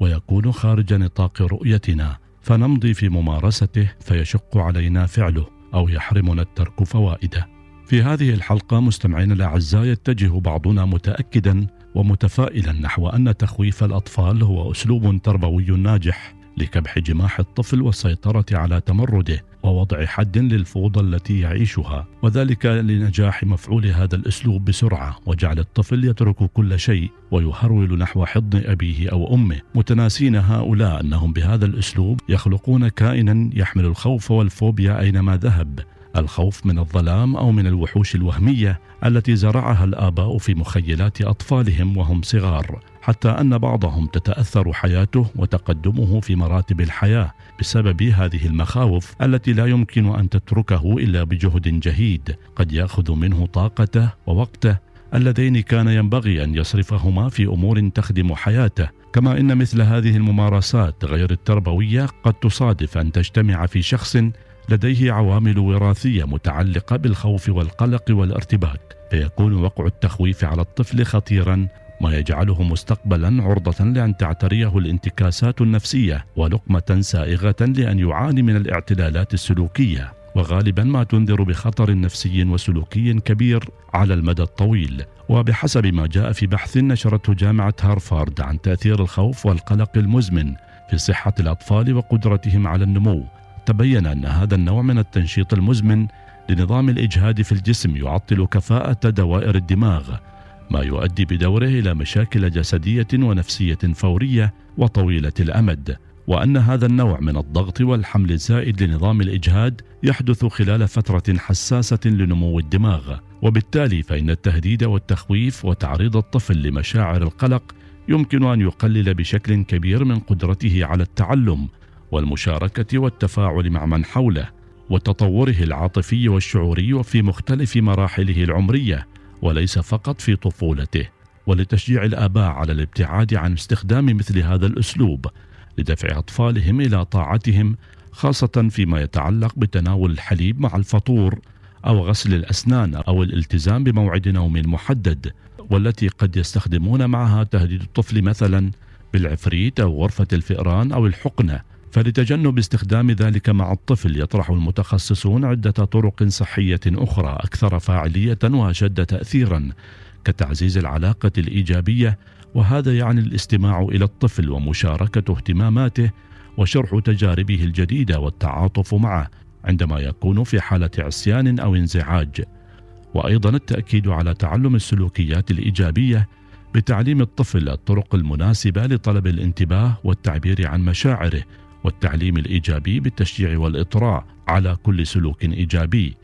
ويكون خارج نطاق رؤيتنا فنمضي في ممارسته فيشق علينا فعله أو يحرمنا الترك فوائده. في هذه الحلقة مستمعينا الأعزاء يتجه بعضنا متاكدا ومتفائلا نحو أن تخويف الأطفال هو أسلوب تربوي ناجح لكبح جماح الطفل والسيطرة على تمرده ووضع حد للفوضى التي يعيشها وذلك لنجاح مفعول هذا الأسلوب بسرعة وجعل الطفل يترك كل شيء ويهرول نحو حضن أبيه أو أمه. متناسين هؤلاء أنهم بهذا الأسلوب يخلقون كائنا يحمل الخوف والفوبيا أينما ذهب الخوف من الظلام أو من الوحوش الوهمية التي زرعها الآباء في مخيلات أطفالهم وهم صغار. حتى أن بعضهم تتأثر حياته وتقدمه في مراتب الحياة بسبب هذه المخاوف التي لا يمكن أن تتركه إلا بجهد جهيد. قد يأخذ منه طاقته ووقته اللذين كان ينبغي أن يصرفهما في أمور تخدم حياته. كما إن مثل هذه الممارسات غير التربوية قد تصادف أن تجتمع في شخص لديه عوامل وراثية متعلقة بالخوف والقلق والارتباك. فيكون وقع التخويف على الطفل خطيرا ما يجعله مستقبلا عرضة لأن تعتريه الانتكاسات النفسية ولقمة سائغة لأن يعاني من الاعتلالات السلوكية. وغالبا ما تنذر بخطر نفسي وسلوكي كبير على المدى الطويل. وبحسب ما جاء في بحث نشرته جامعة هارفارد عن تأثير الخوف والقلق المزمن في صحة الأطفال وقدرتهم على النمو تبين أن هذا النوع من التنشيط المزمن لنظام الإجهاد في الجسم يعطل كفاءة دوائر الدماغ. ما يؤدي بدوره إلى مشاكل جسدية ونفسية فورية وطويلة الأمد وأن هذا النوع من الضغط والحمل الزائد لنظام الإجهاد يحدث خلال فترة حساسة لنمو الدماغ. وبالتالي فإن التهديد والتخويف وتعريض الطفل لمشاعر القلق يمكن أن يقلل بشكل كبير من قدرته على التعلم والمشاركة والتفاعل مع من حوله وتطوره العاطفي والشعوري وفي مختلف مراحله العمرية. وليس فقط في طفولته ولتشجيع الآباء على الابتعاد عن استخدام مثل هذا الأسلوب لدفع أطفالهم إلى طاعتهم خاصة فيما يتعلق بتناول الحليب مع الفطور أو غسل الأسنان أو الالتزام بموعد نوم محدد والتي قد يستخدمون معها تهديد الطفل مثلا بالعفريت أو غرفة الفئران أو الحقنة. فلتجنب استخدام ذلك مع الطفل يطرح المتخصصون عدة طرق صحية أخرى أكثر فاعلية وأشد تأثيرا كتعزيز العلاقة الإيجابية وهذا يعني الاستماع إلى الطفل ومشاركة اهتماماته وشرح تجاربه الجديدة والتعاطف معه عندما يكون في حالة عصيان أو انزعاج. وأيضا التأكيد على تعلم السلوكيات الإيجابية بتعليم الطفل الطرق المناسبة لطلب الانتباه والتعبير عن مشاعره والتعليم الإيجابي بالتشجيع والإطراء على كل سلوك إيجابي.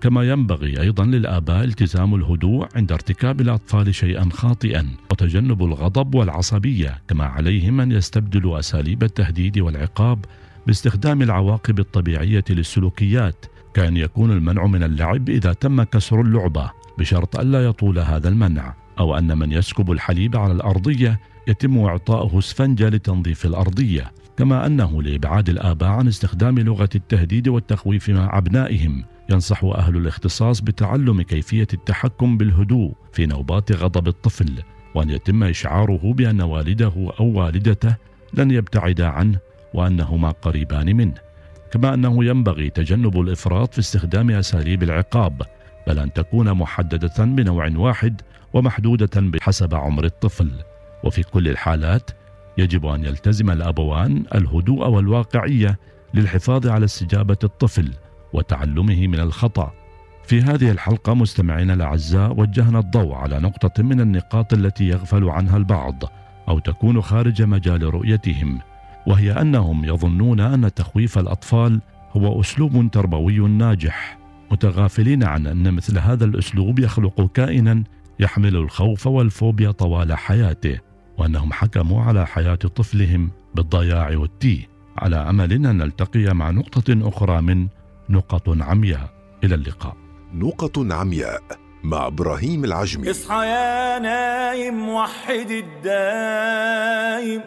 كما ينبغي أيضا للآباء التزام الهدوء عند ارتكاب الأطفال شيئا خاطئا وتجنب الغضب والعصبية كما عليهم أن يستبدلوا أساليب التهديد والعقاب باستخدام العواقب الطبيعية للسلوكيات. كان يكون المنع من اللعب إذا تم كسر اللعبة بشرط الا يطول هذا المنع أو أن من يسكب الحليب على الأرضية يتم اعطائه اسفنجه لتنظيف الأرضية. كما أنه لإبعاد الآباء عن استخدام لغة التهديد والتخويف مع أبنائهم ينصح أهل الاختصاص بتعلم كيفية التحكم بالهدوء في نوبات غضب الطفل وأن يتم إشعاره بأن والده أو والدته لن يبتعدا عنه وأنهما قريبان منه. كما أنه ينبغي تجنب الإفراط في استخدام أساليب العقاب بل أن تكون محددة بنوع واحد ومحدودة بحسب عمر الطفل. وفي كل الحالات يجب أن يلتزم الأبوان الهدوء والواقعية للحفاظ على استجابة الطفل وتعلمه من الخطأ. في هذه الحلقة مستمعينا الأعزاء وجهنا الضوء على نقطة من النقاط التي يغفل عنها البعض أو تكون خارج مجال رؤيتهم وهي أنهم يظنون أن تخويف الأطفال هو أسلوب تربوي ناجح متغافلين عن أن مثل هذا الأسلوب يخلق كائنا يحمل الخوف والفوبيا طوال حياته وأنهم حكموا على حياة طفلهم بالضياع والتيه على أمل أن نلتقي مع نقطة أخرى من نقط عمياء. إلى اللقاء. نقط عمياء مع إبراهيم العجمي. إصحى يا نايم وحد الدايم.